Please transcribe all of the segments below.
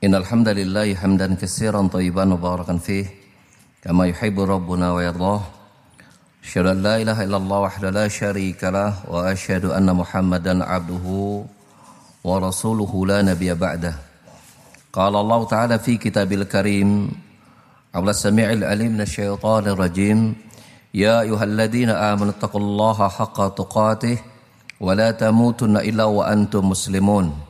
إن الحمد لله حمدا كثيرا طيبا مباركا فيه كما يحب ربنا ويرضاه. أشهد أن لا إله إلا الله وحده لا شريك له وأشهد أن محمدا عبده ورسوله لا نبي بعده. قال الله تعالى في كتاب الكريم على السميع العليم من الشيطان الرجيم يا أيها الذين آمنوا اتقوا الله حق تقاته ولا تموتن إلا وأنتم مسلمون.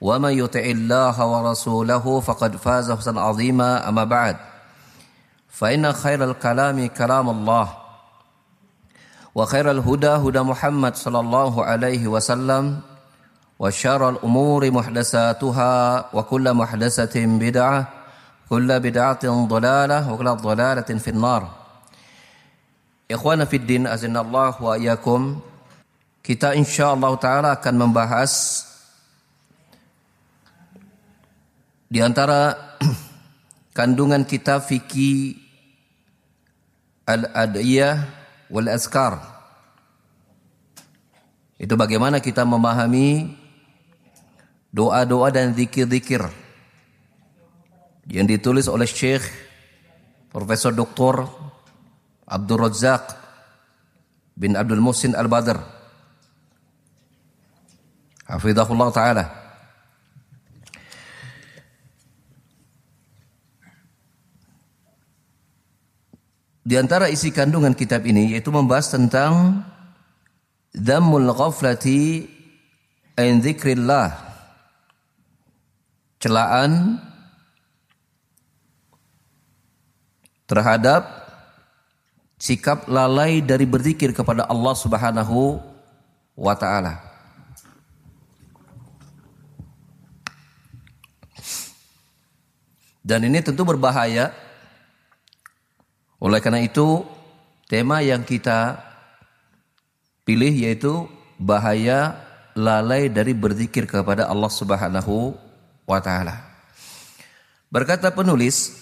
ومن يطع الله ورسوله فقد فاز فوزا عظيما أما بعد. فإن خير الكلام كلام الله. وخير الهدى هدى محمد صلى الله عليه وسلم. وشر الأمور محدثاتها وكل محدثة بدعة كل بدعة ضلالة وكل ضلالة في النار. Ikhwana Fiddin azinallah wa iyakum Kita insyaAllah ta'ala akan membahas Di antara kandungan kitab fikih Al-Adiyah wal Azkar itu bagaimana kita memahami doa-doa dan zikir-zikir yang ditulis oleh Syekh Profesor Dr. Abdul Razak bin Abdul Musin Al-Badr Hafizahullah Ta'ala Di antara isi kandungan kitab ini yaitu membahas tentang dhammul ghaflati an dzikrillah. Celaan terhadap sikap lalai dari berzikir kepada Allah Subhanahu wa taala. Dan ini tentu berbahaya oleh karena itu, tema yang kita pilih yaitu bahaya lalai dari berzikir kepada Allah Subhanahu wa taala. Berkata penulis,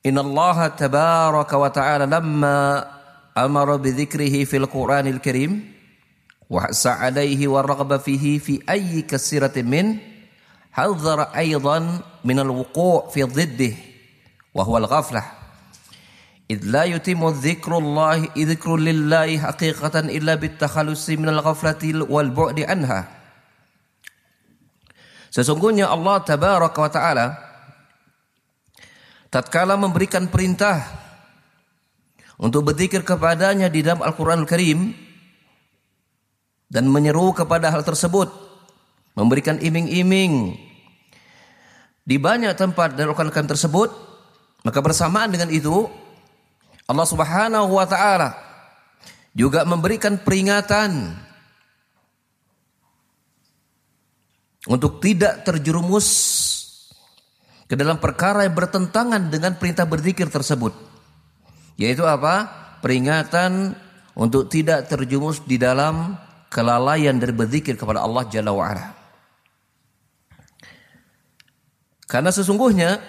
"Inna Allah tabaraka wa ta'ala lamma amara bi dzikrihi fil Qur'anil Karim wa hasa 'alaihi wa raghaba fihi fi ayyi kasiratin min hadzara aidan min al-wuqu' fi dhiddih wa huwa al-ghaflah." إذ لا يتم ذكر الله ذكر لله حقيقة إلا بالتخلص من الغفلة والبعد عنها Sesungguhnya Allah Tabaraka wa Ta'ala tatkala memberikan perintah untuk berzikir kepadanya di dalam Al-Quran Al-Karim dan menyeru kepada hal tersebut memberikan iming-iming di banyak tempat dari Al-Quran tersebut maka bersamaan dengan itu Allah Subhanahu wa taala juga memberikan peringatan untuk tidak terjerumus ke dalam perkara yang bertentangan dengan perintah berzikir tersebut. Yaitu apa? Peringatan untuk tidak terjerumus di dalam kelalaian dari berzikir kepada Allah Jalla wa ala. Karena sesungguhnya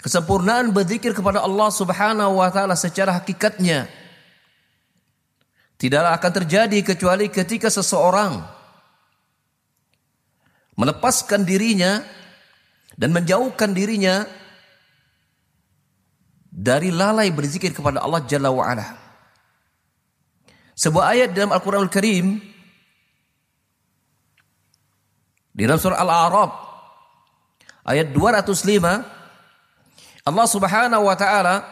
Kesempurnaan berzikir kepada Allah Subhanahu wa taala secara hakikatnya tidaklah akan terjadi kecuali ketika seseorang melepaskan dirinya dan menjauhkan dirinya dari lalai berzikir kepada Allah Jalla wa ala. Sebuah ayat dalam Al-Qur'an Al-Karim di dalam surah Al-A'raf ayat 205 Allah Subhanahu wa taala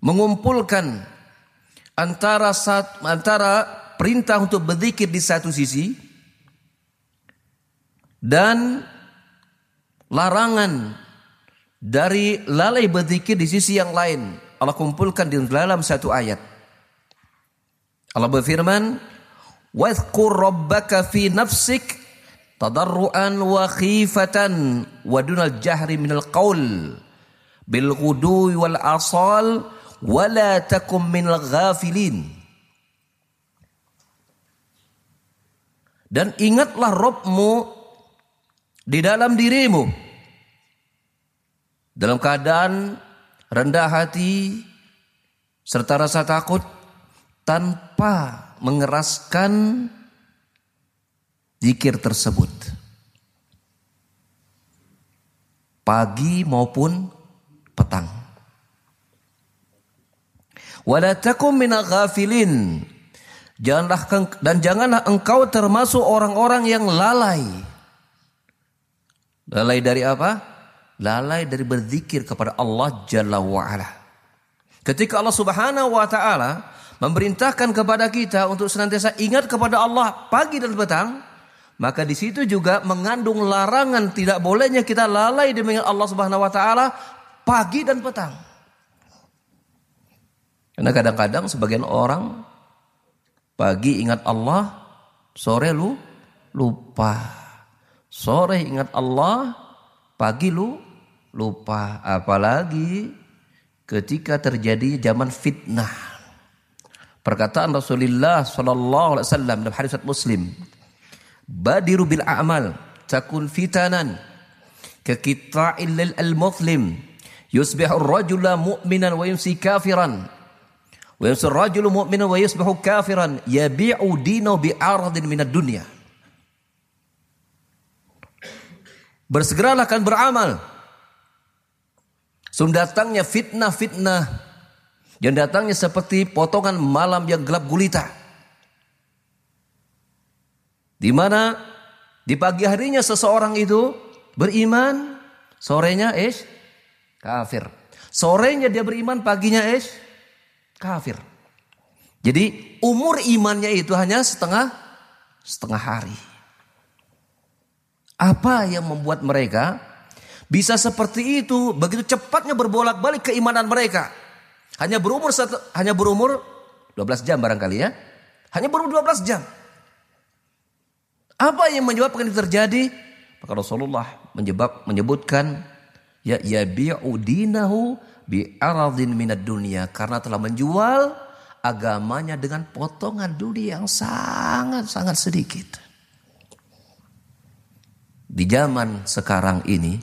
mengumpulkan antara sat, antara perintah untuk berzikir di satu sisi dan larangan dari lalai berzikir di sisi yang lain. Allah kumpulkan di dalam satu ayat. Allah berfirman, "Wadhkur rabbaka fi nafsik tadarruan wa khifatan wa dunal jahri minal qaul bil ghudui wal asal wala takum minal ghafilin. Dan ingatlah Robmu di dalam dirimu. Dalam keadaan rendah hati serta rasa takut tanpa mengeraskan zikir tersebut. Pagi maupun petang. Wala ghafilin. Janganlah dan janganlah engkau termasuk orang-orang yang lalai. Lalai dari apa? Lalai dari berzikir kepada Allah Jalla wa'ala. Ketika Allah Subhanahu wa taala memerintahkan kepada kita untuk senantiasa ingat kepada Allah pagi dan petang, maka di situ juga mengandung larangan tidak bolehnya kita lalai demi Allah Subhanahu wa taala pagi dan petang. Karena kadang-kadang sebagian orang pagi ingat Allah, sore lu lupa. Sore ingat Allah, pagi lu lupa. Apalagi ketika terjadi zaman fitnah Perkataan Rasulullah sallallahu alaihi wasallam dalam hadis Muslim, "Badiru bil a'mal takun fitanan ka qita'il al-muslim yusbihu ar-rajulu mu'minan wa yumsi kafiran wa yumsi ar-rajulu mu'minan wa yusbihu kafiran yabi'u dinahu bi aradin minad dunya." Bersegeralah kan beramal. Sebelum datangnya fitnah-fitnah yang datangnya seperti potongan malam yang gelap gulita. Di mana di pagi harinya seseorang itu beriman, sorenya es kafir. Sorenya dia beriman, paginya es kafir. Jadi umur imannya itu hanya setengah setengah hari. Apa yang membuat mereka bisa seperti itu, begitu cepatnya berbolak-balik keimanan mereka? Hanya berumur satu, hanya berumur 12 jam barangkali ya. Hanya berumur 12 jam. Apa yang menyebabkan itu terjadi? Maka Rasulullah menyebab, menyebutkan ya yabi'u dinahu bi aradin minad dunia karena telah menjual agamanya dengan potongan dunia yang sangat-sangat sedikit. Di zaman sekarang ini,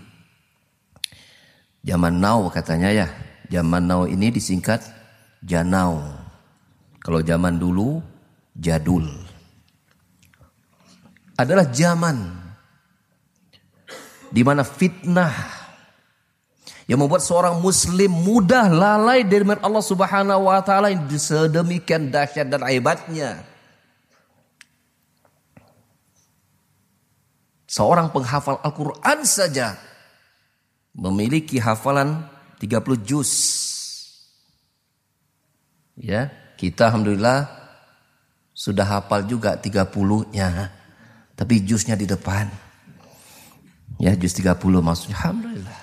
zaman now katanya ya, Zaman now ini disingkat janau. Kalau zaman dulu jadul. Adalah zaman di mana fitnah yang membuat seorang muslim mudah lalai dari Allah Subhanahu wa taala yang sedemikian dahsyat dan hebatnya. Seorang penghafal Al-Qur'an saja memiliki hafalan 30 juz. Ya, kita alhamdulillah sudah hafal juga 30-nya. Tapi juznya di depan. Ya, juz 30 maksudnya alhamdulillah.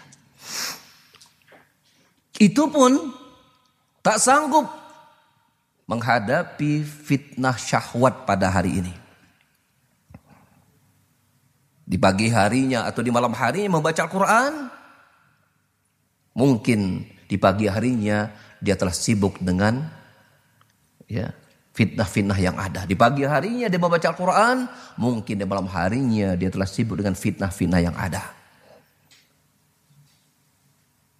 Itu pun tak sanggup menghadapi fitnah syahwat pada hari ini. Di pagi harinya atau di malam harinya membaca Al-Quran Mungkin di pagi harinya dia telah sibuk dengan ya fitnah-fitnah yang ada. Di pagi harinya dia membaca Al-Quran, mungkin di malam harinya dia telah sibuk dengan fitnah-fitnah yang ada.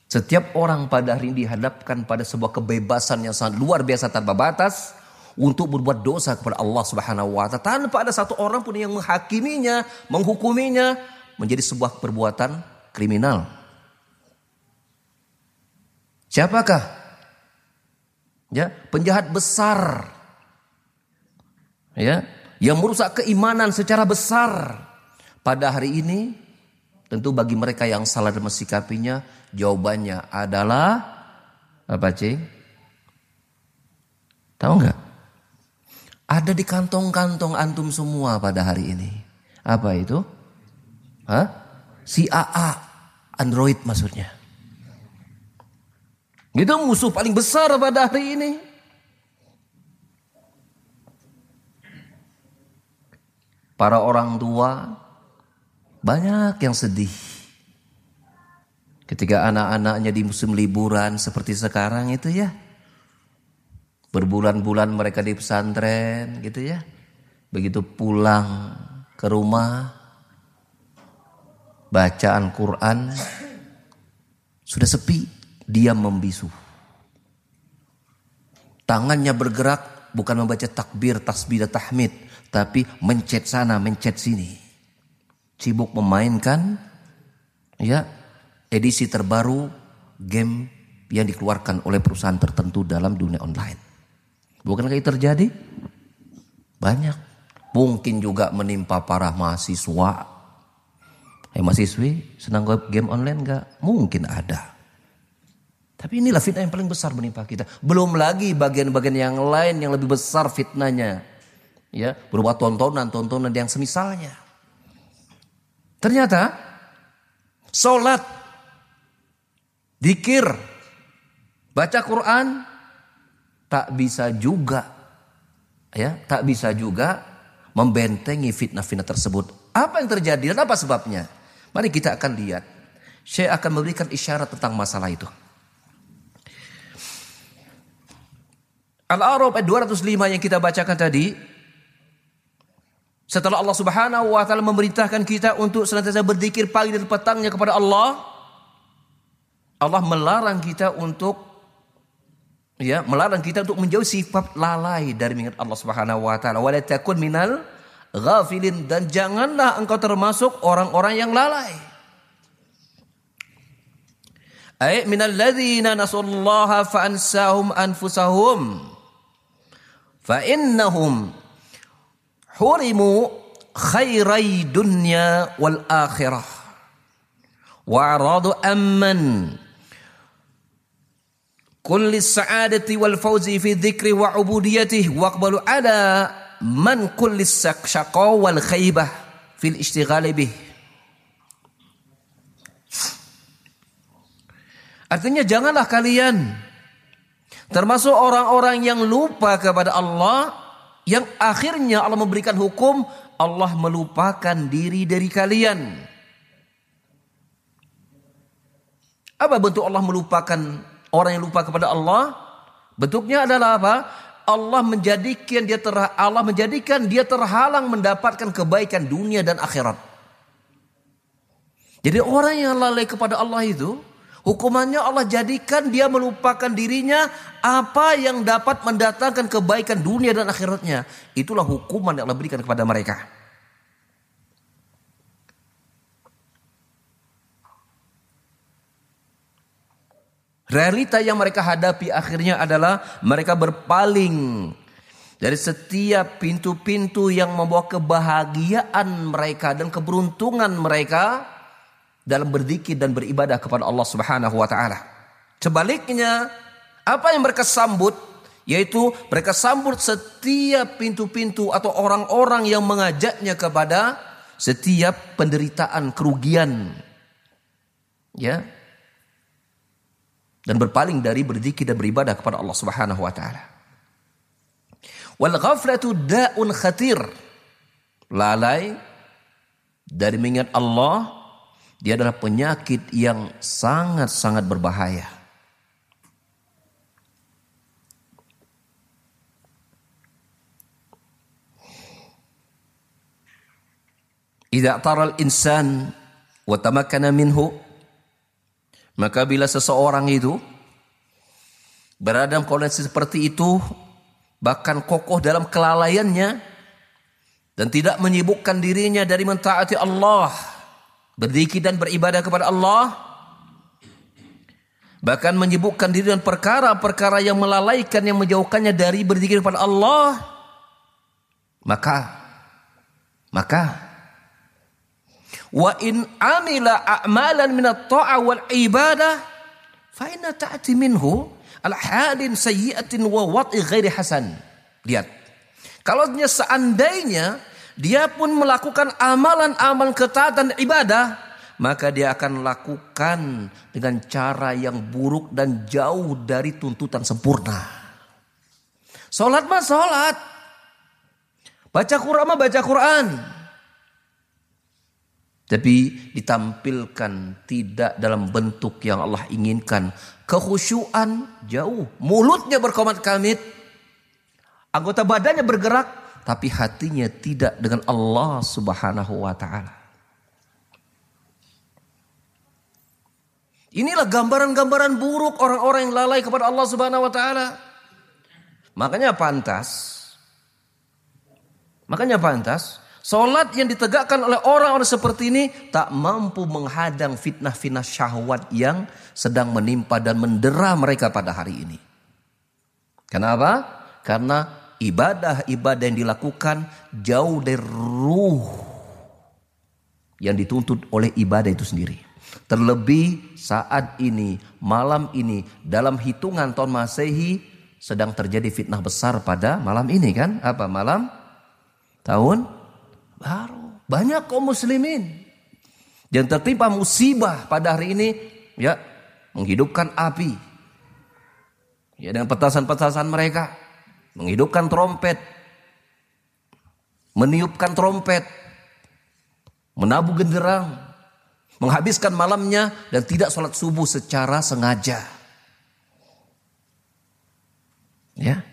Setiap orang pada hari ini dihadapkan pada sebuah kebebasan yang sangat luar biasa tanpa batas untuk berbuat dosa kepada Allah Subhanahu wa taala tanpa ada satu orang pun yang menghakiminya, menghukuminya menjadi sebuah perbuatan kriminal. Siapakah? Ya, penjahat besar. Ya, yang merusak keimanan secara besar. Pada hari ini tentu bagi mereka yang salah dalam sikapinya jawabannya adalah apa, Cing? Tahu nggak? Ada di kantong-kantong antum semua pada hari ini. Apa itu? Hah? Si AA Android maksudnya. Itu musuh paling besar pada hari ini. Para orang tua banyak yang sedih. Ketika anak-anaknya di musim liburan seperti sekarang itu ya. Berbulan-bulan mereka di pesantren gitu ya. Begitu pulang ke rumah. Bacaan Quran. Sudah sepi. Dia membisu. Tangannya bergerak bukan membaca takbir, tasbih dan tahmid. Tapi mencet sana, mencet sini. Sibuk memainkan ya edisi terbaru game yang dikeluarkan oleh perusahaan tertentu dalam dunia online. Bukankah itu terjadi? Banyak. Mungkin juga menimpa para mahasiswa. Eh mahasiswi senang game online enggak? Mungkin ada. Tapi inilah fitnah yang paling besar menimpa kita. Belum lagi bagian-bagian yang lain yang lebih besar fitnahnya. Ya, berupa tontonan-tontonan yang semisalnya. Ternyata Sholat Dikir, baca Quran, tak bisa juga, ya, tak bisa juga membentengi fitnah-fitnah tersebut. Apa yang terjadi dan apa sebabnya? Mari kita akan lihat. Saya akan memberikan isyarat tentang masalah itu. Al-A'raf ayat 205 yang kita bacakan tadi. Setelah Allah Subhanahu wa taala memerintahkan kita untuk senantiasa berzikir pagi dan petangnya kepada Allah, Allah melarang kita untuk ya, melarang kita untuk menjauh sifat lalai dari mengingat Allah Subhanahu wa taala. Wa takun minal ghafilin dan janganlah engkau termasuk orang-orang yang lalai. Ay minal ladzina nasullaha fa anfusahum fa innahum hurimu khairai dunya wal akhirah. Wa aradu amman. Kulli sa'adati wal fawzi fi dzikri wa ubudiyatihi waqbalu ala man kulli syaqa wal khaybah fil ishtighali bih. Artinya janganlah kalian termasuk orang-orang yang lupa kepada Allah yang akhirnya Allah memberikan hukum Allah melupakan diri dari kalian. Apa bentuk Allah melupakan Orang yang lupa kepada Allah bentuknya adalah apa? Allah menjadikan dia ter, Allah menjadikan dia terhalang mendapatkan kebaikan dunia dan akhirat. Jadi orang yang lalai kepada Allah itu hukumannya Allah jadikan dia melupakan dirinya apa yang dapat mendatangkan kebaikan dunia dan akhiratnya. Itulah hukuman yang Allah berikan kepada mereka. Realita yang mereka hadapi akhirnya adalah mereka berpaling dari setiap pintu-pintu yang membawa kebahagiaan mereka dan keberuntungan mereka dalam berzikir dan beribadah kepada Allah Subhanahu wa taala. Sebaliknya, apa yang mereka sambut yaitu mereka sambut setiap pintu-pintu atau orang-orang yang mengajaknya kepada setiap penderitaan, kerugian. Ya, dan berpaling dari berzikir dan beribadah kepada Allah Subhanahu wa taala. Wal ghaflatu da'un khatir. Lalai dari mengingat Allah dia adalah penyakit yang sangat-sangat berbahaya. Idza taral insan wa tamakkana minhu maka bila seseorang itu berada dalam kondisi seperti itu, bahkan kokoh dalam kelalaiannya dan tidak menyibukkan dirinya dari mentaati Allah, berzikir dan beribadah kepada Allah, bahkan menyibukkan diri dengan perkara-perkara yang melalaikan yang menjauhkannya dari berzikir kepada Allah, maka maka Wa in amila a'malan min at-ta'a wal ibadah fa inna ta'ti minhu al halin sayyi'atin wa wat'i ghairi hasan. Lihat. Kalau seandainya dia pun melakukan amalan-amalan ketaatan ibadah, maka dia akan lakukan dengan cara yang buruk dan jauh dari tuntutan sempurna. Salat mah salat. Baca Quran mah baca Quran. Tapi ditampilkan tidak dalam bentuk yang Allah inginkan. Kekhusyuan jauh. Mulutnya berkomat kamit. Anggota badannya bergerak. Tapi hatinya tidak dengan Allah subhanahu wa ta'ala. Inilah gambaran-gambaran buruk orang-orang yang lalai kepada Allah subhanahu wa ta'ala. Makanya pantas. Makanya pantas Solat yang ditegakkan oleh orang-orang seperti ini tak mampu menghadang fitnah-fitnah syahwat yang sedang menimpa dan mendera mereka pada hari ini. Kenapa? Karena ibadah-ibadah yang dilakukan jauh dari ruh yang dituntut oleh ibadah itu sendiri. Terlebih saat ini, malam ini, dalam hitungan tahun Masehi sedang terjadi fitnah besar pada malam ini kan? Apa malam? Tahun baru. Banyak kaum muslimin yang tertimpa musibah pada hari ini ya menghidupkan api. Ya dengan petasan-petasan mereka menghidupkan trompet meniupkan trompet menabuh genderang menghabiskan malamnya dan tidak sholat subuh secara sengaja. Ya,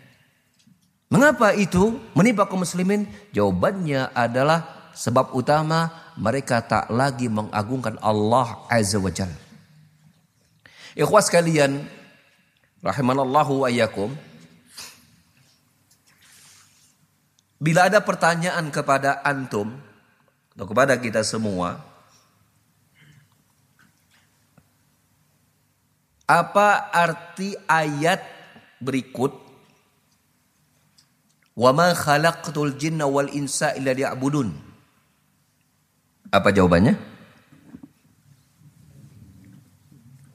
Mengapa itu menimpa kaum muslimin? Jawabannya adalah sebab utama mereka tak lagi mengagungkan Allah Azza wa Jalla. Ikhwas kalian, rahimanallahu wa. Bila ada pertanyaan kepada antum atau kepada kita semua, apa arti ayat berikut Wa ma khalaqtul jinna wal insa illa liya'budun. Apa jawabannya?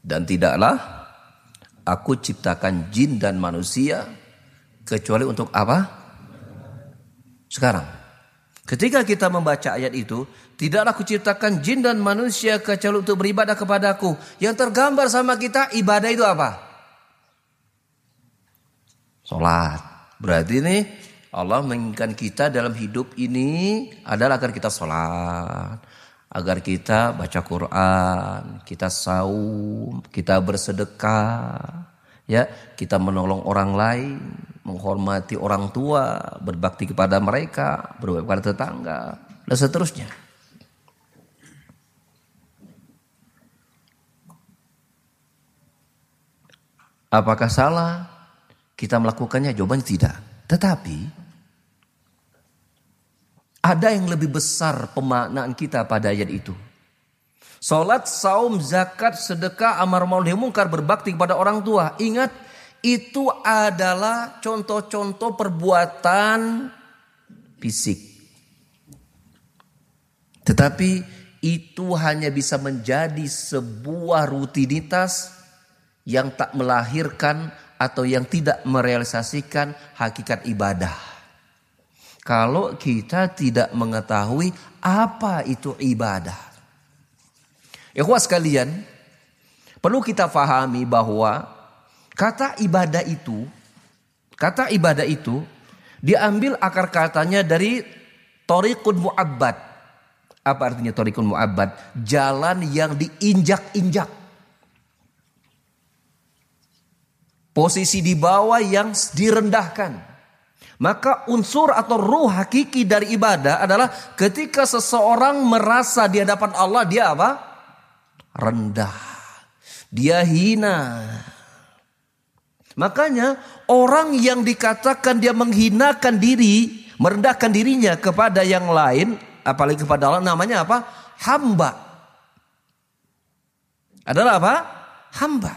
Dan tidaklah aku ciptakan jin dan manusia kecuali untuk apa? Sekarang. Ketika kita membaca ayat itu, tidaklah aku ciptakan jin dan manusia kecuali untuk beribadah kepadaku. Yang tergambar sama kita ibadah itu apa? Salat. Berarti ini Allah menginginkan kita dalam hidup ini adalah agar kita sholat, agar kita baca Quran, kita saum, kita bersedekah, ya, kita menolong orang lain, menghormati orang tua, berbakti kepada mereka, berbakti kepada tetangga, dan seterusnya. Apakah salah kita melakukannya? Jawabannya tidak. Tetapi ada yang lebih besar pemaknaan kita pada ayat itu. Salat, saum, zakat, sedekah, amar ma'ruf mungkar, berbakti kepada orang tua. Ingat, itu adalah contoh-contoh perbuatan fisik. Tetapi itu hanya bisa menjadi sebuah rutinitas yang tak melahirkan atau yang tidak merealisasikan hakikat ibadah. Kalau kita tidak mengetahui apa itu ibadah. Ikhwas sekalian, perlu kita fahami bahwa kata ibadah itu, kata ibadah itu diambil akar katanya dari torikun mu'abbad. Apa artinya torikun mu'abbad? Jalan yang diinjak-injak. Posisi di bawah yang direndahkan. Maka unsur atau ruh hakiki dari ibadah adalah ketika seseorang merasa di hadapan Allah dia apa? Rendah. Dia hina. Makanya orang yang dikatakan dia menghinakan diri, merendahkan dirinya kepada yang lain, apalagi kepada Allah namanya apa? Hamba. Adalah apa? Hamba.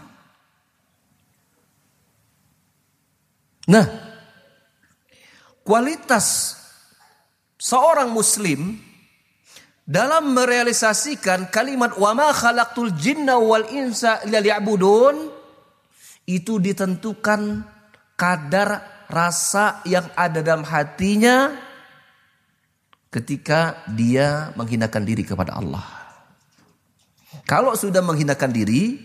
Nah, kualitas seorang muslim dalam merealisasikan kalimat wa ma khalaqtul jinna wal insa liya'budun itu ditentukan kadar rasa yang ada dalam hatinya ketika dia menghinakan diri kepada Allah. Kalau sudah menghinakan diri,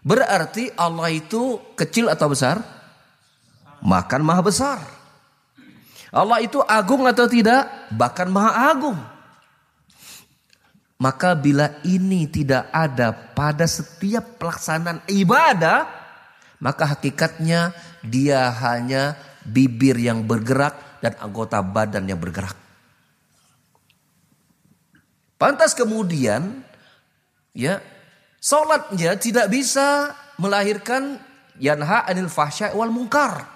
berarti Allah itu kecil atau besar? Makan maha besar. Allah itu agung atau tidak? Bahkan maha agung. Maka bila ini tidak ada pada setiap pelaksanaan ibadah, maka hakikatnya dia hanya bibir yang bergerak dan anggota badan yang bergerak. Pantas kemudian ya salatnya tidak bisa melahirkan yanha anil fahsya wal mungkar.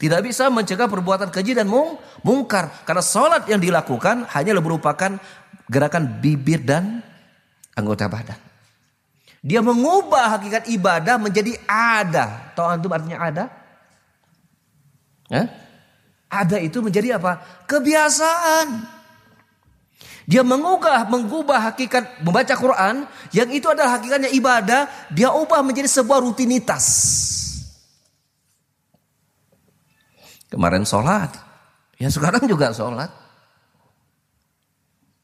Tidak bisa mencegah perbuatan keji dan mung, mungkar. Karena sholat yang dilakukan hanya merupakan gerakan bibir dan anggota badan. Dia mengubah hakikat ibadah menjadi ada. Tahu antum artinya ada? Ya? Ada itu menjadi apa? Kebiasaan. Dia mengubah, mengubah hakikat membaca Quran yang itu adalah hakikatnya ibadah, dia ubah menjadi sebuah rutinitas. Kemarin sholat. Ya sekarang juga sholat.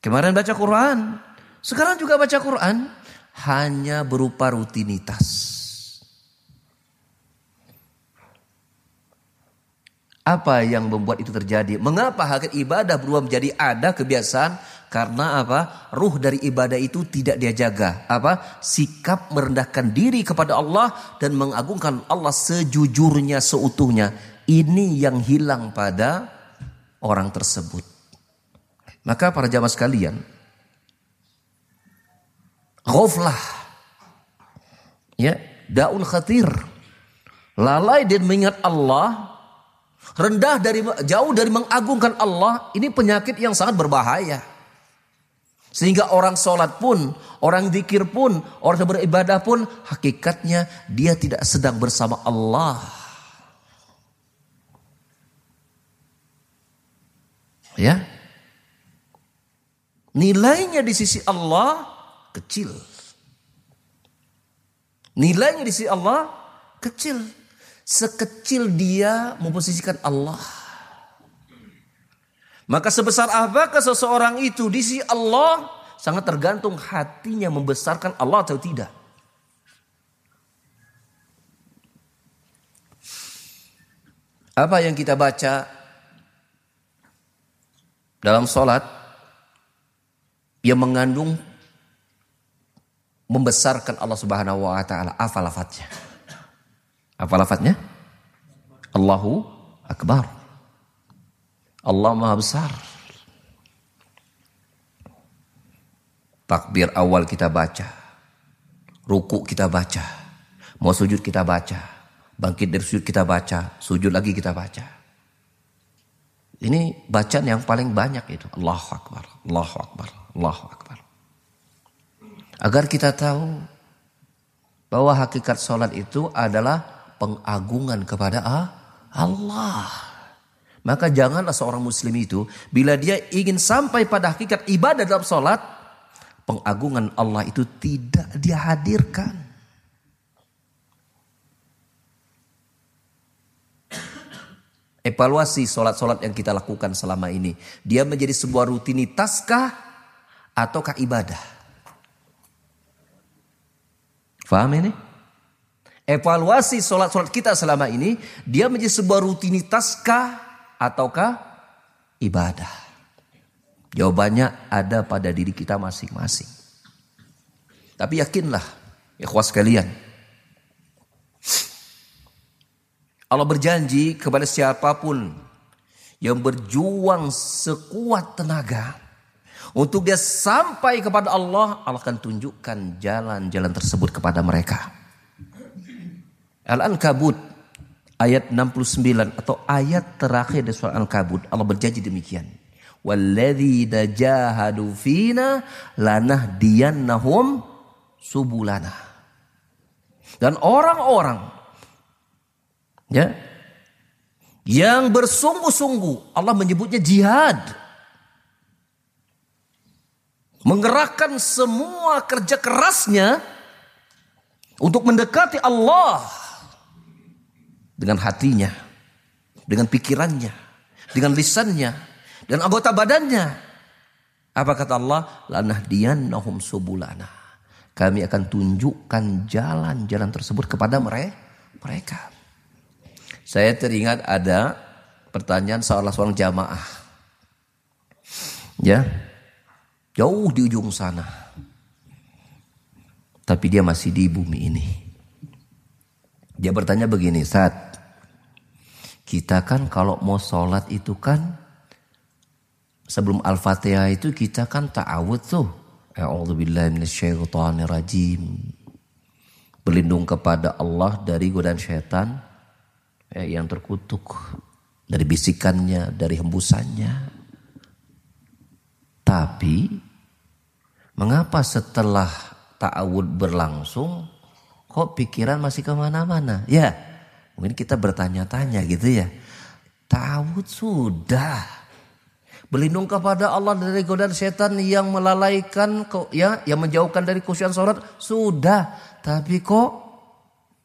Kemarin baca Quran. Sekarang juga baca Quran. Hanya berupa rutinitas. Apa yang membuat itu terjadi? Mengapa hakikat ibadah berubah menjadi ada kebiasaan? Karena apa? Ruh dari ibadah itu tidak dia jaga. Apa? Sikap merendahkan diri kepada Allah dan mengagungkan Allah sejujurnya, seutuhnya ini yang hilang pada orang tersebut. Maka para jamaah sekalian, ghaflah. Ya, daun khatir. Lalai dan mengingat Allah, rendah dari jauh dari mengagungkan Allah, ini penyakit yang sangat berbahaya. Sehingga orang sholat pun, orang zikir pun, orang beribadah pun, hakikatnya dia tidak sedang bersama Allah. Ya. Nilainya di sisi Allah kecil. Nilainya di sisi Allah kecil. Sekecil dia memposisikan Allah. Maka sebesar apakah seseorang itu di sisi Allah sangat tergantung hatinya membesarkan Allah atau tidak. Apa yang kita baca dalam sholat yang mengandung membesarkan Allah Subhanahu wa taala. Apa lafadznya? Apa lafadznya? Allahu Akbar. Allah Maha Besar. Takbir awal kita baca. Ruku kita baca. Mau sujud kita baca. Bangkit dari sujud kita baca. Sujud lagi kita baca. Ini bacaan yang paling banyak itu. Allahu Akbar, Allahu Akbar, Allahu Akbar. Agar kita tahu bahwa hakikat sholat itu adalah pengagungan kepada Allah. Maka janganlah seorang muslim itu bila dia ingin sampai pada hakikat ibadah dalam sholat, pengagungan Allah itu tidak dihadirkan. Evaluasi sholat-sholat yang kita lakukan selama ini. Dia menjadi sebuah rutinitas-kah ataukah ibadah? Faham ini? Evaluasi sholat-sholat kita selama ini. Dia menjadi sebuah rutinitas-kah ataukah ibadah? Jawabannya ada pada diri kita masing-masing. Tapi yakinlah, ya kuas sekalian Allah berjanji kepada siapa pun yang berjuang sekuat tenaga untuk dia sampai kepada Allah, Allah akan tunjukkan jalan-jalan tersebut kepada mereka. Al-Ankabut ayat 69 atau ayat terakhir dari surah Al-Ankabut Allah berjanji demikian. Walladzina jahadu fina lanahdiyannahum subulana. Dan orang-orang Ya. Yang bersungguh-sungguh Allah menyebutnya jihad. Menggerakkan semua kerja kerasnya untuk mendekati Allah dengan hatinya, dengan pikirannya, dengan lisannya, dan anggota badannya. Apa kata Allah? Lanahdiyannahum subulana. Kami akan tunjukkan jalan-jalan tersebut kepada mereka. Saya teringat ada pertanyaan salah seorang jamaah. Ya. Jauh di ujung sana. Tapi dia masih di bumi ini. Dia bertanya begini, saat kita kan kalau mau sholat itu kan sebelum Al-Fatihah itu kita kan ta'awud tuh. rajim. Berlindung kepada Allah dari godaan syaitan eh, yang terkutuk. Dari bisikannya, dari hembusannya. Tapi mengapa setelah ta'awud berlangsung kok pikiran masih ke mana-mana? Ya mungkin kita bertanya-tanya gitu ya. Ta'awud sudah. Berlindung kepada Allah dari godaan setan yang melalaikan ya yang menjauhkan dari khusyuan sholat sudah tapi kok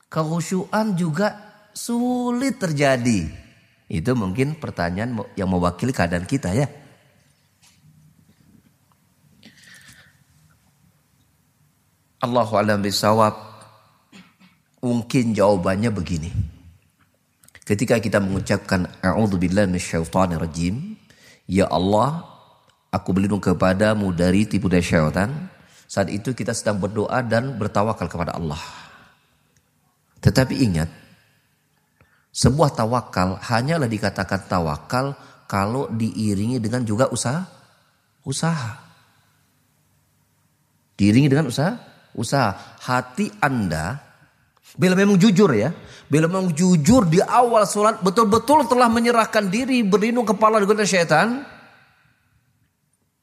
kekhusyuan juga sulit terjadi itu mungkin pertanyaan yang mewakili keadaan kita ya Allahu alam bisawab. Mungkin jawabannya begini. Ketika kita mengucapkan a'udzubillahi ya Allah, aku berlindung kepadamu dari tipu daya syaitan. Saat itu kita sedang berdoa dan bertawakal kepada Allah. Tetapi ingat, sebuah tawakal hanyalah dikatakan tawakal kalau diiringi dengan juga usaha. Usaha. Diiringi dengan usaha usaha hati Anda bila memang jujur ya, bila memang jujur di awal sholat betul-betul telah menyerahkan diri berlindung kepala dengan syaitan.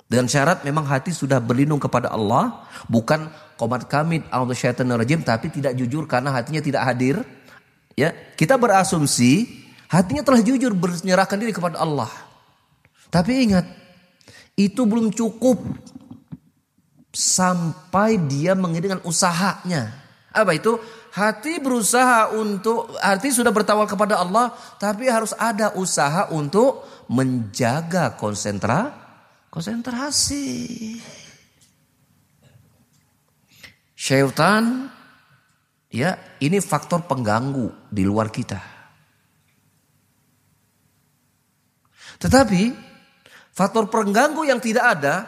Dengan syarat memang hati sudah berlindung kepada Allah, bukan komat kami Allah syaitan rajim, tapi tidak jujur karena hatinya tidak hadir. Ya, kita berasumsi hatinya telah jujur menyerahkan diri kepada Allah. Tapi ingat, itu belum cukup sampai dia mengiringan usahanya. Apa itu? Hati berusaha untuk hati sudah bertawal kepada Allah, tapi harus ada usaha untuk menjaga konsentra konsentrasi. Syaitan ya, ini faktor pengganggu di luar kita. Tetapi faktor pengganggu yang tidak ada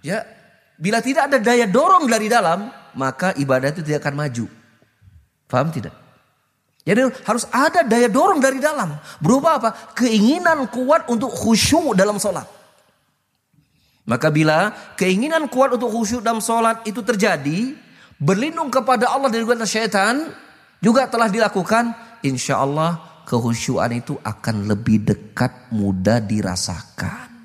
ya Bila tidak ada daya dorong dari dalam, maka ibadah itu tidak akan maju. Paham tidak? Jadi harus ada daya dorong dari dalam. Berubah apa? Keinginan kuat untuk khusyuk dalam sholat. Maka bila keinginan kuat untuk khusyuk dalam sholat itu terjadi, berlindung kepada Allah dari godaan syaitan, juga telah dilakukan, insya Allah kehusyuan itu akan lebih dekat, mudah dirasakan.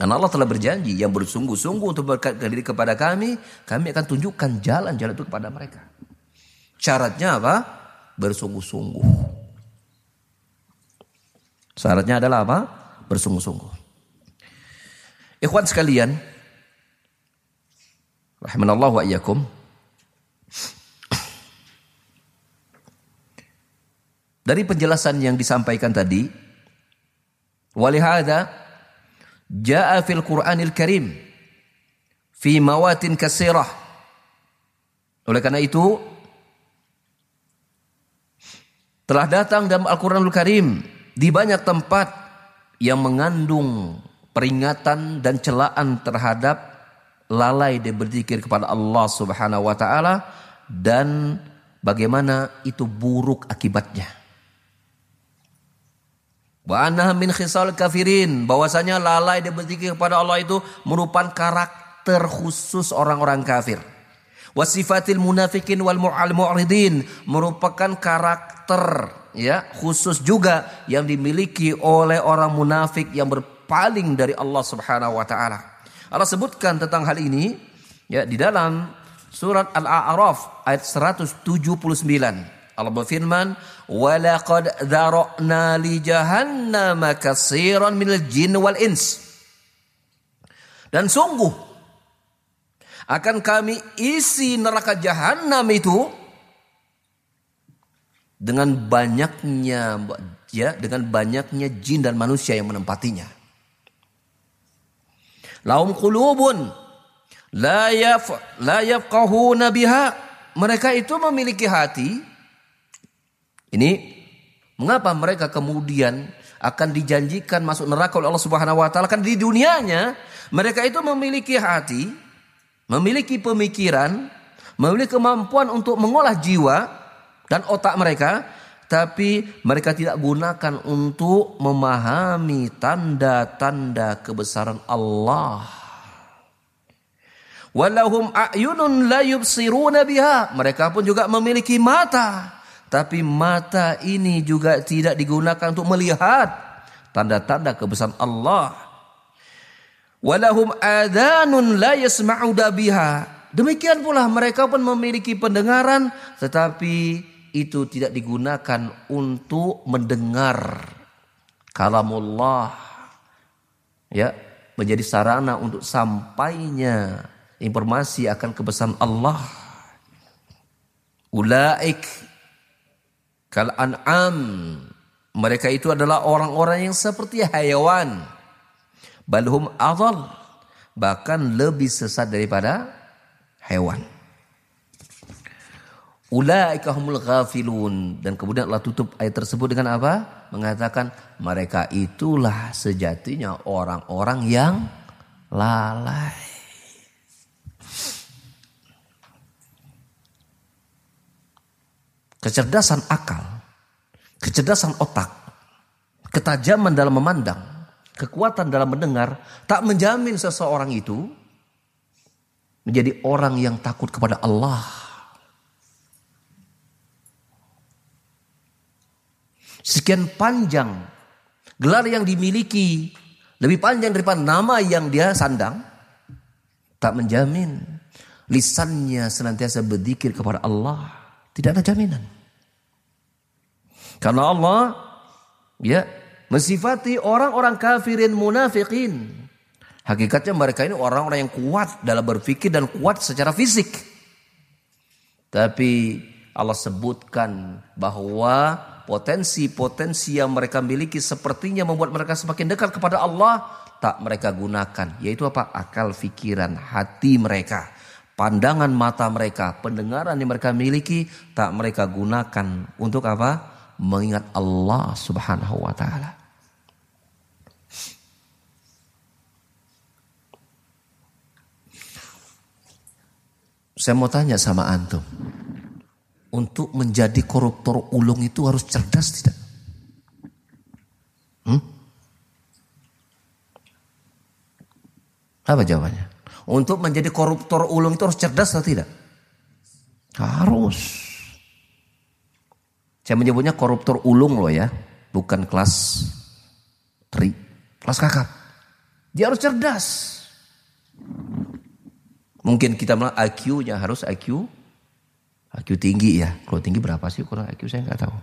Karena Allah telah berjanji yang bersungguh-sungguh untuk berkatkan diri kepada kami, kami akan tunjukkan jalan-jalan itu kepada mereka. Syaratnya apa? Bersungguh-sungguh. Syaratnya adalah apa? Bersungguh-sungguh. Ikhwan sekalian, rahimanallahu wa iyyakum. Dari penjelasan yang disampaikan tadi, walihada Ja'a fil Qur'anil Karim fi mawatin kasirah. Oleh karena itu telah datang dalam Al-Qur'anul Karim di banyak tempat yang mengandung peringatan dan celaan terhadap lalai dan berzikir kepada Allah Subhanahu wa taala dan bagaimana itu buruk akibatnya. Wa min khisal kafirin. Bahwasanya lalai dan berzikir kepada Allah itu merupakan karakter khusus orang-orang kafir. Wasifatil munafikin wal mu'ridin merupakan karakter ya khusus juga yang dimiliki oleh orang munafik yang berpaling dari Allah Subhanahu wa taala. Allah sebutkan tentang hal ini ya di dalam surat Al-A'raf ayat 179. Allah berfirman, "Walaqad dzara'na li jahannama katsiran minal jin wal ins." Dan sungguh akan kami isi neraka jahanam itu dengan banyaknya ya dengan banyaknya jin dan manusia yang menempatinya. Laum qulubun la yaf la yafqahuna biha. Mereka itu memiliki hati ini mengapa mereka kemudian akan dijanjikan masuk neraka oleh Allah Subhanahu wa taala kan di dunianya mereka itu memiliki hati, memiliki pemikiran, memiliki kemampuan untuk mengolah jiwa dan otak mereka, tapi mereka tidak gunakan untuk memahami tanda-tanda kebesaran Allah. Walahum a'yunun la yubsiruna biha. Mereka pun juga memiliki mata, tapi mata ini juga tidak digunakan untuk melihat tanda-tanda kebesaran Allah. Walahum adanun la yasma'u. Demikian pula mereka pun memiliki pendengaran tetapi itu tidak digunakan untuk mendengar kalamullah ya menjadi sarana untuk sampainya informasi akan kebesaran Allah ulaik kal an'am mereka itu adalah orang-orang yang seperti hayawan balhum adal bahkan lebih sesat daripada hewan. Ulaika humul ghafilun dan kemudian Allah tutup ayat tersebut dengan apa? Mengatakan mereka itulah sejatinya orang-orang yang lalai. Kecerdasan akal, kecerdasan otak, ketajaman dalam memandang, kekuatan dalam mendengar tak menjamin seseorang itu menjadi orang yang takut kepada Allah. Sekian panjang gelar yang dimiliki lebih panjang daripada nama yang dia sandang tak menjamin lisannya senantiasa berzikir kepada Allah tidak ada jaminan. Karena Allah ya mensifati orang-orang kafirin munafikin. Hakikatnya mereka ini orang-orang yang kuat dalam berpikir dan kuat secara fisik. Tapi Allah sebutkan bahwa potensi-potensi yang mereka miliki sepertinya membuat mereka semakin dekat kepada Allah tak mereka gunakan. Yaitu apa? Akal fikiran hati mereka pandangan mata mereka pendengaran yang mereka miliki tak mereka gunakan untuk apa mengingat Allah Subhanahu wa taala Saya mau tanya sama antum. Untuk menjadi koruptor ulung itu harus cerdas tidak? Hmm? Apa jawabannya? Untuk menjadi koruptor ulung itu harus cerdas atau tidak? Harus. Saya menyebutnya koruptor ulung loh ya. Bukan kelas tri, kelas kakap. Dia harus cerdas. Mungkin kita bilang IQ-nya harus IQ IQ tinggi ya. Kalau tinggi berapa sih kurang IQ saya nggak tahu.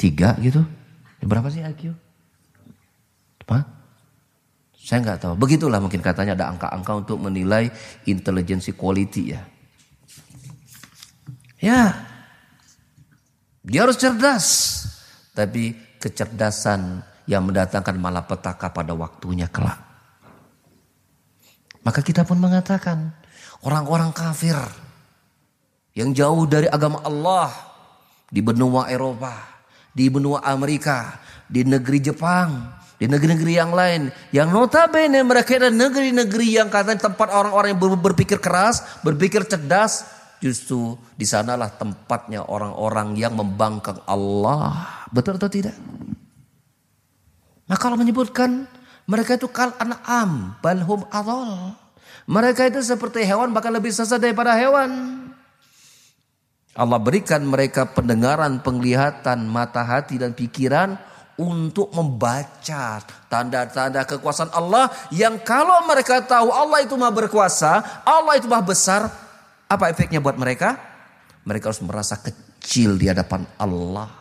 Tiga gitu. Berapa sih IQ? Apa? Saya nggak tahu. Begitulah mungkin katanya ada angka-angka untuk menilai intelijensi quality ya. Ya. Dia harus cerdas. Tapi kecerdasan yang mendatangkan malapetaka pada waktunya kelak. Maka kita pun mengatakan orang-orang kafir yang jauh dari agama Allah di benua Eropa, di benua Amerika, di negeri Jepang, di negeri-negeri yang lain yang notabene mereka adalah negeri-negeri yang katanya tempat orang-orang yang berpikir keras, berpikir cerdas, justru di sanalah tempatnya orang-orang yang membangkang Allah. Betul atau tidak? Nah kalau menyebutkan mereka itu kal an'am balhum adol. Mereka itu seperti hewan bahkan lebih sesat daripada hewan. Allah berikan mereka pendengaran, penglihatan, mata hati dan pikiran untuk membaca tanda-tanda kekuasaan Allah yang kalau mereka tahu Allah itu maha berkuasa, Allah itu maha besar, apa efeknya buat mereka? Mereka harus merasa kecil di hadapan Allah.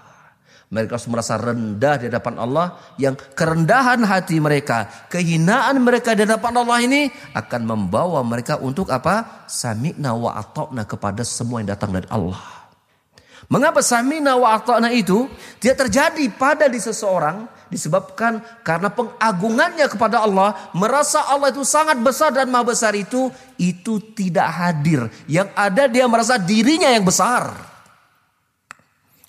Mereka harus merasa rendah di hadapan Allah yang kerendahan hati mereka, kehinaan mereka di hadapan Allah ini akan membawa mereka untuk apa? Sami'na wa atokna kepada semua yang datang dari Allah. Mengapa sami'na wa atokna itu tidak terjadi pada di seseorang disebabkan karena pengagungannya kepada Allah, merasa Allah itu sangat besar dan maha besar itu itu tidak hadir. Yang ada dia merasa dirinya yang besar.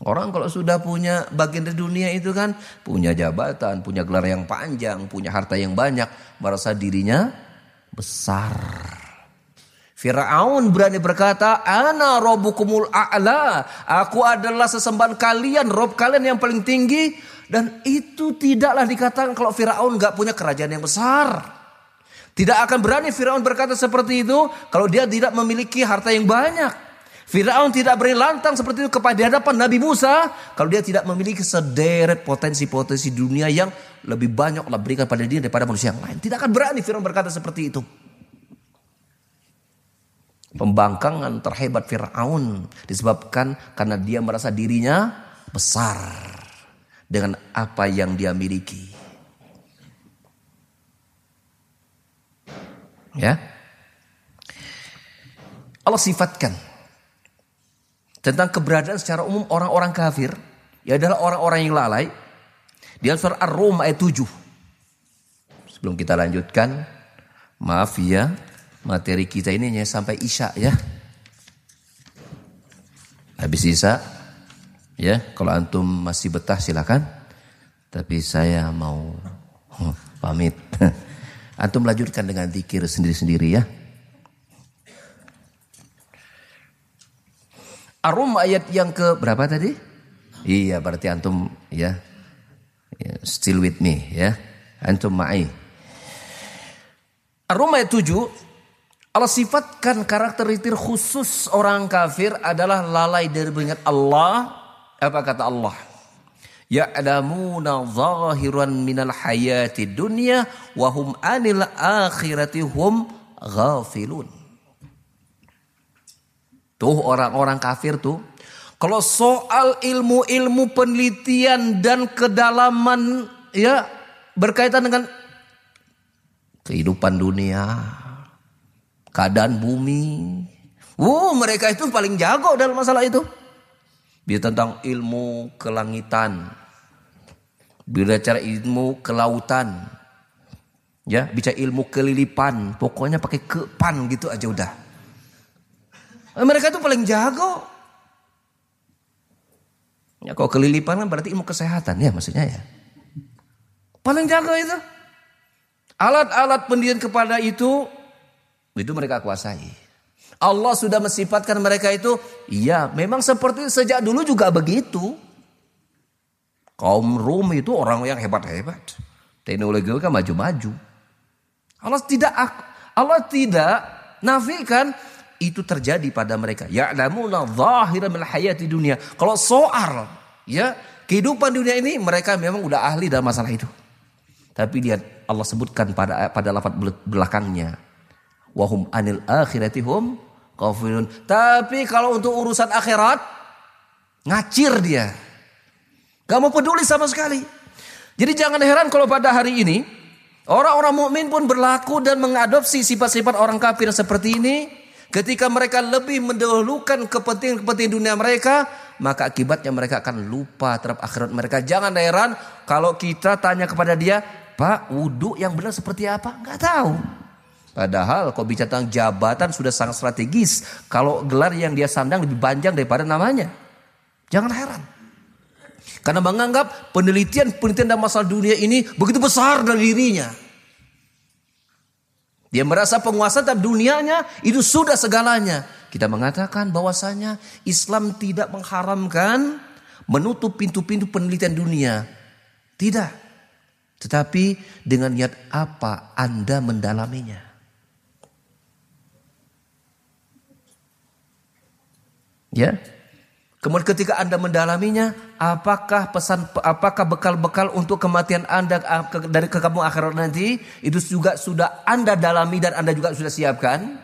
Orang kalau sudah punya bagian dari dunia itu kan punya jabatan, punya gelar yang panjang, punya harta yang banyak, merasa dirinya besar. Firaun berani berkata, "Ana rabbukumul a'la." Aku adalah sesembahan kalian, rob kalian yang paling tinggi dan itu tidaklah dikatakan kalau Firaun nggak punya kerajaan yang besar. Tidak akan berani Firaun berkata seperti itu kalau dia tidak memiliki harta yang banyak. Firaun tidak beri lantang seperti itu kepada hadapan Nabi Musa kalau dia tidak memiliki sederet potensi-potensi dunia yang lebih banyak Allah berikan pada dia daripada manusia yang lain. Tidak akan berani Firaun berkata seperti itu. Pembangkangan terhebat Firaun disebabkan karena dia merasa dirinya besar dengan apa yang dia miliki. Ya. Allah sifatkan tentang keberadaan secara umum orang-orang kafir, ya adalah orang-orang yang lalai. Di surah Ar-Rum ayat 7. Sebelum kita lanjutkan, maaf ya, materi kita ini hanya sampai Isya ya. Habis Isya, ya kalau antum masih betah silakan. Tapi saya mau pamit. Antum lanjutkan dengan zikir sendiri-sendiri ya. Arum ayat yang ke berapa tadi? Iya berarti antum ya. ya still with me ya. Antum ma'i. Arum ayat 7 Allah sifatkan karakteristik khusus orang kafir adalah lalai dari mengingat Allah. Apa kata Allah? Ya'lamuna zahiran minal hayati dunya wahum anil akhirati hum ghafilun. Tuh orang-orang kafir tuh. Kalau soal ilmu-ilmu penelitian dan kedalaman ya berkaitan dengan kehidupan dunia, keadaan bumi. Uh, mereka itu paling jago dalam masalah itu. Biar tentang ilmu kelangitan. Bicara ilmu kelautan. Ya, bicara ilmu kelilipan. Pokoknya pakai kepan gitu aja udah. Mereka itu paling jago. Ya kalau kelilipan kan berarti ilmu kesehatan ya maksudnya ya. Paling jago itu. Alat-alat pendidikan kepada itu itu mereka kuasai. Allah sudah mensifatkan mereka itu, iya memang seperti sejak dulu juga begitu. Kaum Rum itu orang yang hebat-hebat. Teknologi mereka maju-maju. Allah tidak Allah tidak nafikan itu terjadi pada mereka. Ya'lamuna zahiran min hayati dunia. Kalau soal ya kehidupan dunia ini mereka memang udah ahli dalam masalah itu. Tapi lihat Allah sebutkan pada pada lafaz belakangnya. Wahum anil akhirati hum kafirun. Tapi kalau untuk urusan akhirat ngacir dia. Gak mau peduli sama sekali. Jadi jangan heran kalau pada hari ini orang-orang mukmin pun berlaku dan mengadopsi sifat-sifat orang kafir seperti ini Ketika mereka lebih mendahulukan kepentingan-kepentingan dunia mereka, maka akibatnya mereka akan lupa terhadap akhirat mereka. Jangan heran kalau kita tanya kepada dia, Pak, wudhu yang benar seperti apa? Enggak tahu. Padahal kalau bicara tentang jabatan sudah sangat strategis. Kalau gelar yang dia sandang lebih panjang daripada namanya. Jangan heran. Karena menganggap penelitian-penelitian dalam masalah dunia ini begitu besar dari dirinya. Dia merasa penguasa tapi dunianya itu sudah segalanya. Kita mengatakan bahwasanya Islam tidak mengharamkan menutup pintu-pintu penelitian dunia. Tidak. Tetapi dengan niat apa Anda mendalaminya? Ya. Kemudian ketika Anda mendalaminya, apakah pesan apakah bekal-bekal untuk kematian Anda dari ke kamu akhirat nanti itu juga sudah Anda dalami dan Anda juga sudah siapkan?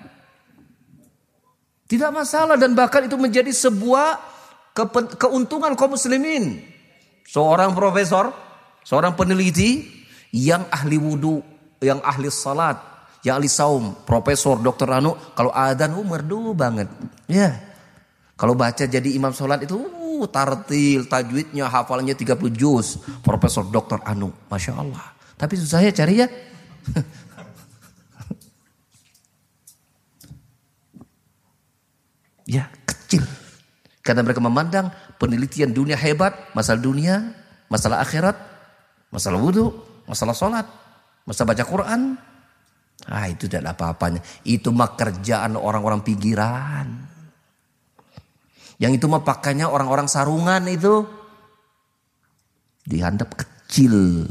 Tidak masalah dan bahkan itu menjadi sebuah ke keuntungan kaum muslimin. Seorang profesor, seorang peneliti yang ahli wudhu, yang ahli salat, yang ahli saum, profesor, dokter Anu, kalau adan uh, merdu banget. Ya. Kalau baca jadi imam sholat itu uh, tartil, tajwidnya, hafalnya 30 juz. Profesor Dr. Anu, Masya Allah. Tapi susah ya cari ya. ya kecil. Karena mereka memandang penelitian dunia hebat, masalah dunia, masalah akhirat, masalah wudhu, masalah sholat, masalah baca Quran. Ah itu tidak apa-apanya. Itu mah kerjaan orang-orang pinggiran. Yang itu mah pakainya orang-orang sarungan itu. Dihandap kecil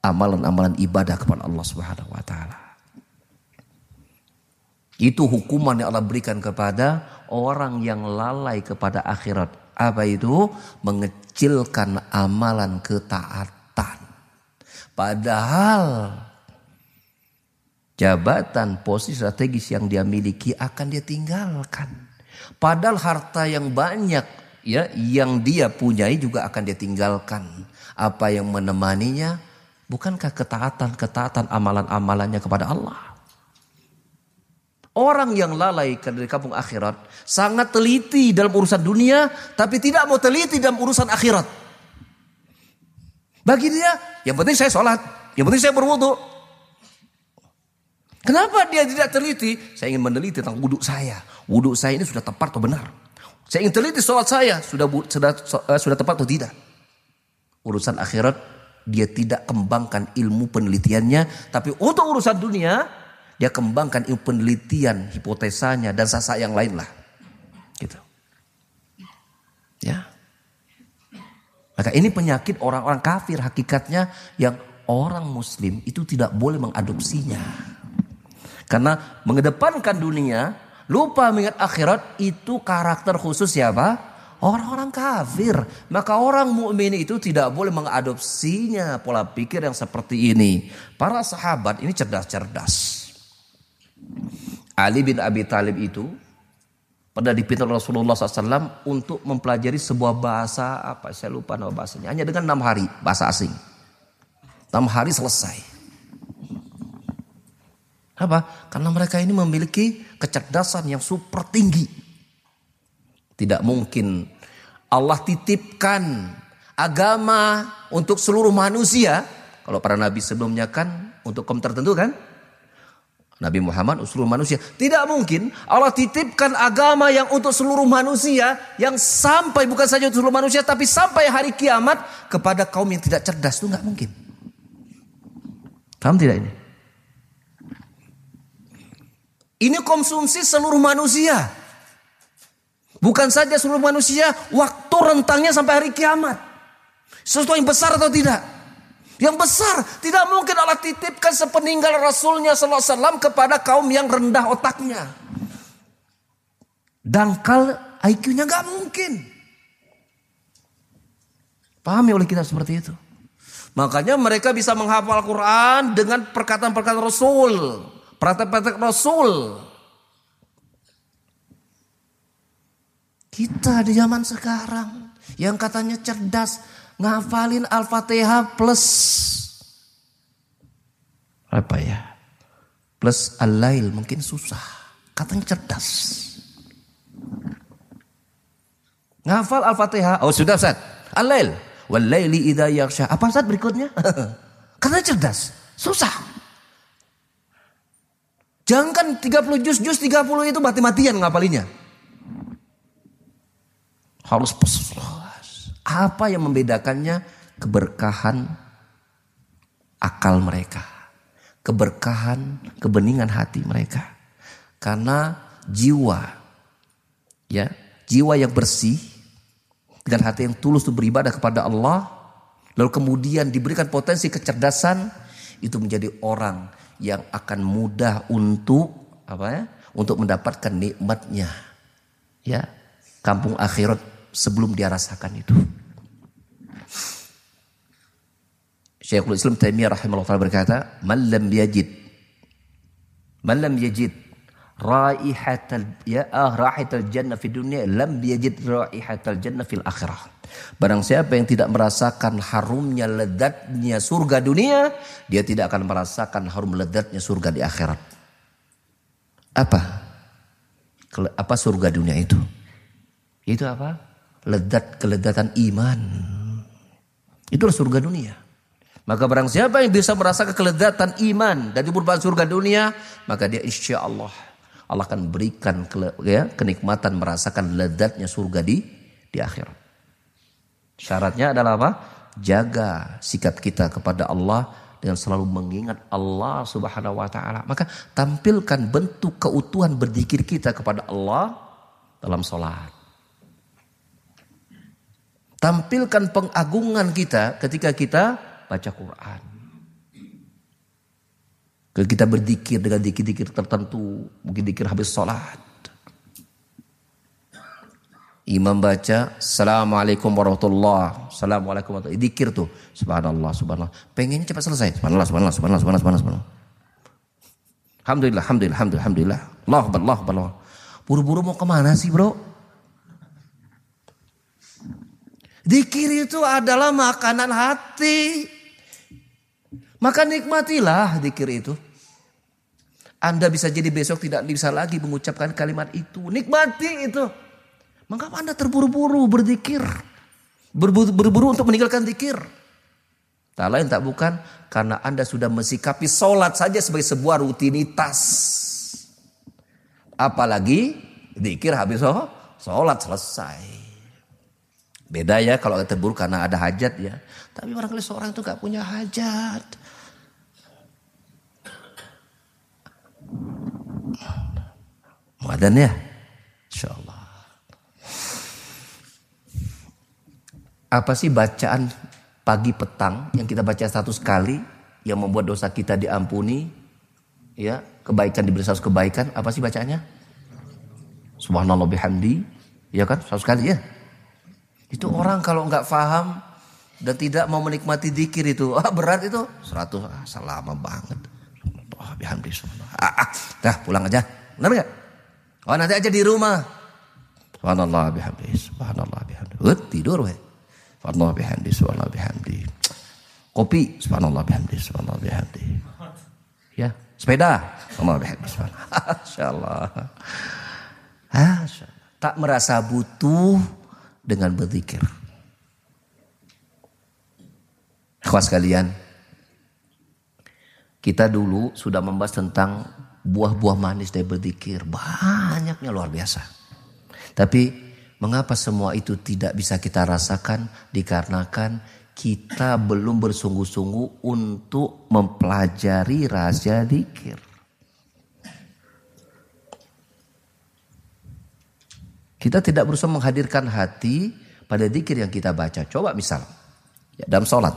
amalan-amalan ibadah kepada Allah Subhanahu wa taala. Itu hukuman yang Allah berikan kepada orang yang lalai kepada akhirat. Apa itu? Mengecilkan amalan ketaatan. Padahal jabatan posisi strategis yang dia miliki akan dia tinggalkan. Padahal harta yang banyak ya yang dia punyai juga akan dia tinggalkan. Apa yang menemaninya? Bukankah ketaatan-ketaatan amalan-amalannya kepada Allah? Orang yang lalai dari kampung akhirat sangat teliti dalam urusan dunia, tapi tidak mau teliti dalam urusan akhirat. Bagi dia, yang penting saya sholat, yang penting saya berwudu. Kenapa dia tidak teliti? Saya ingin meneliti tentang wudhu saya. Wudhu saya ini sudah tepat atau benar? Saya ingin teliti sholat saya, sudah sudah, uh, sudah tepat atau tidak? Urusan akhirat, dia tidak kembangkan ilmu penelitiannya. Tapi untuk urusan dunia, dia kembangkan ilmu penelitian, hipotesanya dan sasa yang lain lah. Gitu. Ya. Maka ini penyakit orang-orang kafir hakikatnya yang orang muslim itu tidak boleh mengadopsinya. Karena mengedepankan dunia, lupa mengingat akhirat itu karakter khusus siapa? Orang-orang kafir. Maka orang mukmin itu tidak boleh mengadopsinya pola pikir yang seperti ini. Para sahabat ini cerdas-cerdas. Ali bin Abi Talib itu pada dipinta Rasulullah SAW untuk mempelajari sebuah bahasa apa saya lupa nama bahasanya hanya dengan enam hari bahasa asing enam hari selesai apa karena mereka ini memiliki kecerdasan yang super tinggi tidak mungkin Allah titipkan agama untuk seluruh manusia kalau para nabi sebelumnya kan untuk kaum tertentu kan Nabi Muhammad seluruh manusia. Tidak mungkin Allah titipkan agama yang untuk seluruh manusia yang sampai bukan saja untuk seluruh manusia tapi sampai hari kiamat kepada kaum yang tidak cerdas itu nggak mungkin. Paham tidak ini? Ini konsumsi seluruh manusia. Bukan saja seluruh manusia, waktu rentangnya sampai hari kiamat. Sesuatu yang besar atau tidak? Yang besar. Tidak mungkin Allah titipkan sepeninggal Rasulnya SAW kepada kaum yang rendah otaknya. Dangkal IQ-nya nggak mungkin. Pahami oleh kita seperti itu. Makanya mereka bisa menghafal Quran dengan perkataan-perkataan Rasul. Perkataan-perkataan Rasul. Kita di zaman sekarang yang katanya cerdas ngafalin Al-Fatihah plus apa ya? Plus Al-Lail mungkin susah. Katanya cerdas. Ngafal Al-Fatihah. Oh sudah Ustaz. Al-Lail. Wal-laili idza yaghsha. Apa Ustaz berikutnya? Katanya cerdas. Susah. Jangan 30 juz, juz 30 itu mati-matian ngapalinya. Harus pesulah. Apa yang membedakannya? Keberkahan akal mereka. Keberkahan, kebeningan hati mereka. Karena jiwa, ya, jiwa yang bersih dengan hati yang tulus untuk beribadah kepada Allah, lalu kemudian diberikan potensi kecerdasan, itu menjadi orang yang akan mudah untuk apa ya? Untuk mendapatkan nikmatnya. Ya, kampung akhirat sebelum dia rasakan itu. Syekhul Islam Taimiyah rahimahullah taala berkata, "Man lam yajid man lam yajid raihatal ya ah raihatal jannah fi dunia lam yajid raihatal jannah fil akhirah." Barang siapa yang tidak merasakan harumnya lezatnya surga dunia, dia tidak akan merasakan harum lezatnya surga di akhirat. Apa? Apa surga dunia itu? Itu apa? lezat kelezatan iman. Itulah surga dunia. Maka barang siapa yang bisa merasakan kelezatan iman dan merupakan surga dunia, maka dia insya Allah Allah akan berikan ya, kenikmatan merasakan lezatnya surga di di akhirat. Syaratnya adalah apa? Jaga sikap kita kepada Allah dengan selalu mengingat Allah Subhanahu wa taala. Maka tampilkan bentuk keutuhan berzikir kita kepada Allah dalam sholat. Tampilkan pengagungan kita ketika kita baca Quran. Ketika kita berzikir dengan dikir-dikir tertentu, mungkin dikir habis sholat. Imam baca Assalamualaikum warahmatullah. Assalamualaikum warahmatullah. Dikir tuh Subhanallah Subhanallah. Pengennya cepat selesai. Subhanallah Subhanallah Subhanallah Subhanallah, subhanallah. Alhamdulillah Alhamdulillah Alhamdulillah Allah Allah Allah Buru-buru mau ke mana sih bro? Dikir itu adalah makanan hati. Maka nikmatilah dikir itu. Anda bisa jadi besok tidak bisa lagi mengucapkan kalimat itu. Nikmati itu Mengapa Anda terburu-buru berzikir? Berburu-buru untuk meninggalkan zikir. Tak lain tak bukan karena Anda sudah mensikapi sholat saja sebagai sebuah rutinitas. Apalagi zikir habis oh, sholat selesai. Beda ya kalau terburu karena ada hajat ya. Tapi barangkali seorang itu gak punya hajat. Muadan ya? Insya Allah. Apa sih bacaan pagi petang yang kita baca satu kali yang membuat dosa kita diampuni? Ya, kebaikan diberi satu kebaikan. Apa sih bacaannya? Subhanallah bihamdi. Ya kan? Satu kali ya. Itu orang kalau nggak paham dan tidak mau menikmati dikir itu, ah berat itu. Seratus, ah, selama banget. Oh, bihamdi subhanallah. Ah, ah, dah pulang aja. Benar nggak? Oh nanti aja di rumah. Subhanallah bihamdi, subhanallah bihamdi. Tidur weh. Subhanallah bihamdi, subhanallah bihamdi. Kopi, subhanallah bihamdi, subhanallah bihamdi. Ya, sepeda, subhanallah bihamdi, subhanallah. Masyaallah. Tak merasa butuh dengan berzikir. Akhwas sekalian, kita dulu sudah membahas tentang buah-buah manis dari berzikir. Banyaknya luar biasa. Tapi Mengapa semua itu tidak bisa kita rasakan? Dikarenakan kita belum bersungguh-sungguh untuk mempelajari rahasia dikir. Kita tidak berusaha menghadirkan hati pada dikir yang kita baca. Coba misal, ya, dalam sholat.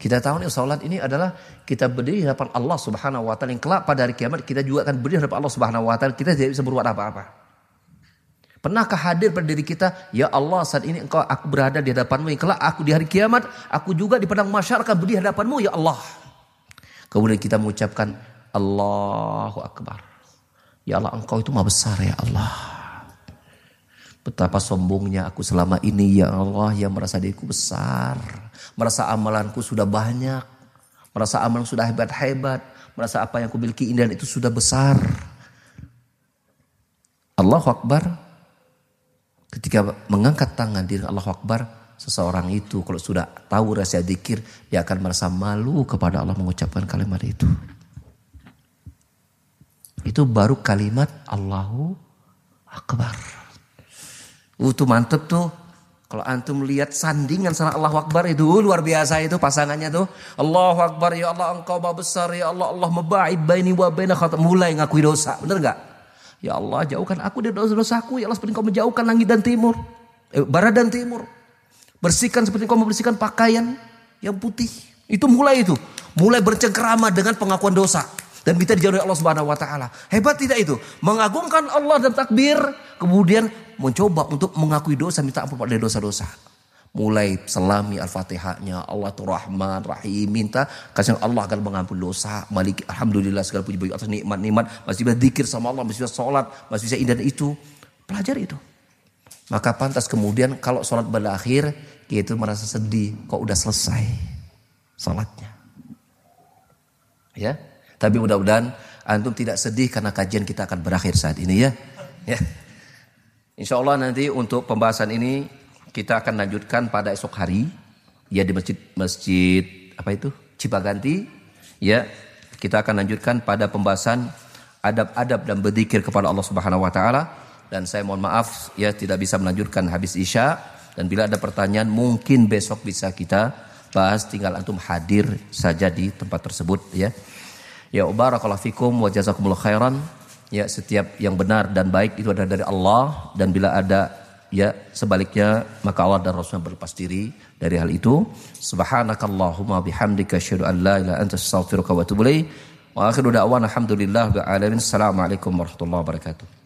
Kita tahu nih sholat ini adalah kita berdiri di hadapan Allah subhanahu wa ta'ala. Yang kelak pada hari kiamat kita juga akan berdiri di hadapan Allah subhanahu wa ta'ala. Kita tidak bisa berbuat apa-apa. Pernahkah hadir pada diri kita, ya Allah saat ini engkau aku berada di hadapanmu, kelak aku di hari kiamat, aku juga di padang masyarakat berdiri di hadapanmu, ya Allah. Kemudian kita mengucapkan Allahu Akbar. Ya Allah engkau itu maha besar ya Allah. Betapa sombongnya aku selama ini ya Allah yang merasa diriku besar. Merasa amalanku sudah banyak. Merasa amalan sudah hebat-hebat. Merasa apa yang aku miliki indah itu sudah besar. Allahu Akbar Ketika mengangkat tangan di Allah Akbar, seseorang itu kalau sudah tahu rahasia dikir, dia akan merasa malu kepada Allah mengucapkan kalimat itu. Itu baru kalimat Allahu Akbar. Uh, itu mantep tuh. Kalau antum lihat sandingan sama Allahu Akbar itu uh, luar biasa itu pasangannya tuh. Allahu Akbar ya Allah engkau besar ya Allah Allah mebaid baini wa baina mulai ngakui dosa. Bener nggak? Ya Allah jauhkan aku dari dosa-dosaku. Ya Allah seperti kau menjauhkan langit dan timur. Eh, barat dan timur. Bersihkan seperti kau membersihkan pakaian yang putih. Itu mulai itu. Mulai bercengkerama dengan pengakuan dosa. Dan minta dijauhi Allah subhanahu wa ta'ala. Hebat tidak itu? Mengagungkan Allah dan takbir. Kemudian mencoba untuk mengakui dosa. Minta ampun pada dosa-dosa mulai selami al-fatihahnya. Allah tu rahman rahim minta kasih Allah akan mengampun dosa. Malik alhamdulillah segala puji bagi atas nikmat-nikmat. Masih bisa zikir sama Allah masih bisa sholat masih bisa indah itu. Pelajari itu. Maka pantas kemudian kalau sholat berakhir dia itu merasa sedih. Kok udah selesai sholatnya? Ya? Tapi mudah-mudahan antum tidak sedih karena kajian kita akan berakhir saat ini ya. Ya. Insya Allah nanti untuk pembahasan ini kita akan lanjutkan pada esok hari. Ya di masjid masjid apa itu? Cipaganti. Ya kita akan lanjutkan pada pembahasan adab-adab dan berzikir kepada Allah Subhanahu wa taala. Dan saya mohon maaf ya tidak bisa melanjutkan habis Isya. Dan bila ada pertanyaan mungkin besok bisa kita bahas. Tinggal antum hadir saja di tempat tersebut ya. Ya barakallahu fikum wa jazakumullah khairan. Ya setiap yang benar dan baik itu adalah dari Allah. Dan bila ada ya sebaliknya maka Allah dan Rasulnya berlepas diri dari hal itu. Subhanakallahumma bihamdika asyhadu an la ilaha anta astaghfiruka wa atubu ilaik. Wa akhiru da'wana alhamdulillah alamin. Assalamualaikum warahmatullahi wabarakatuh.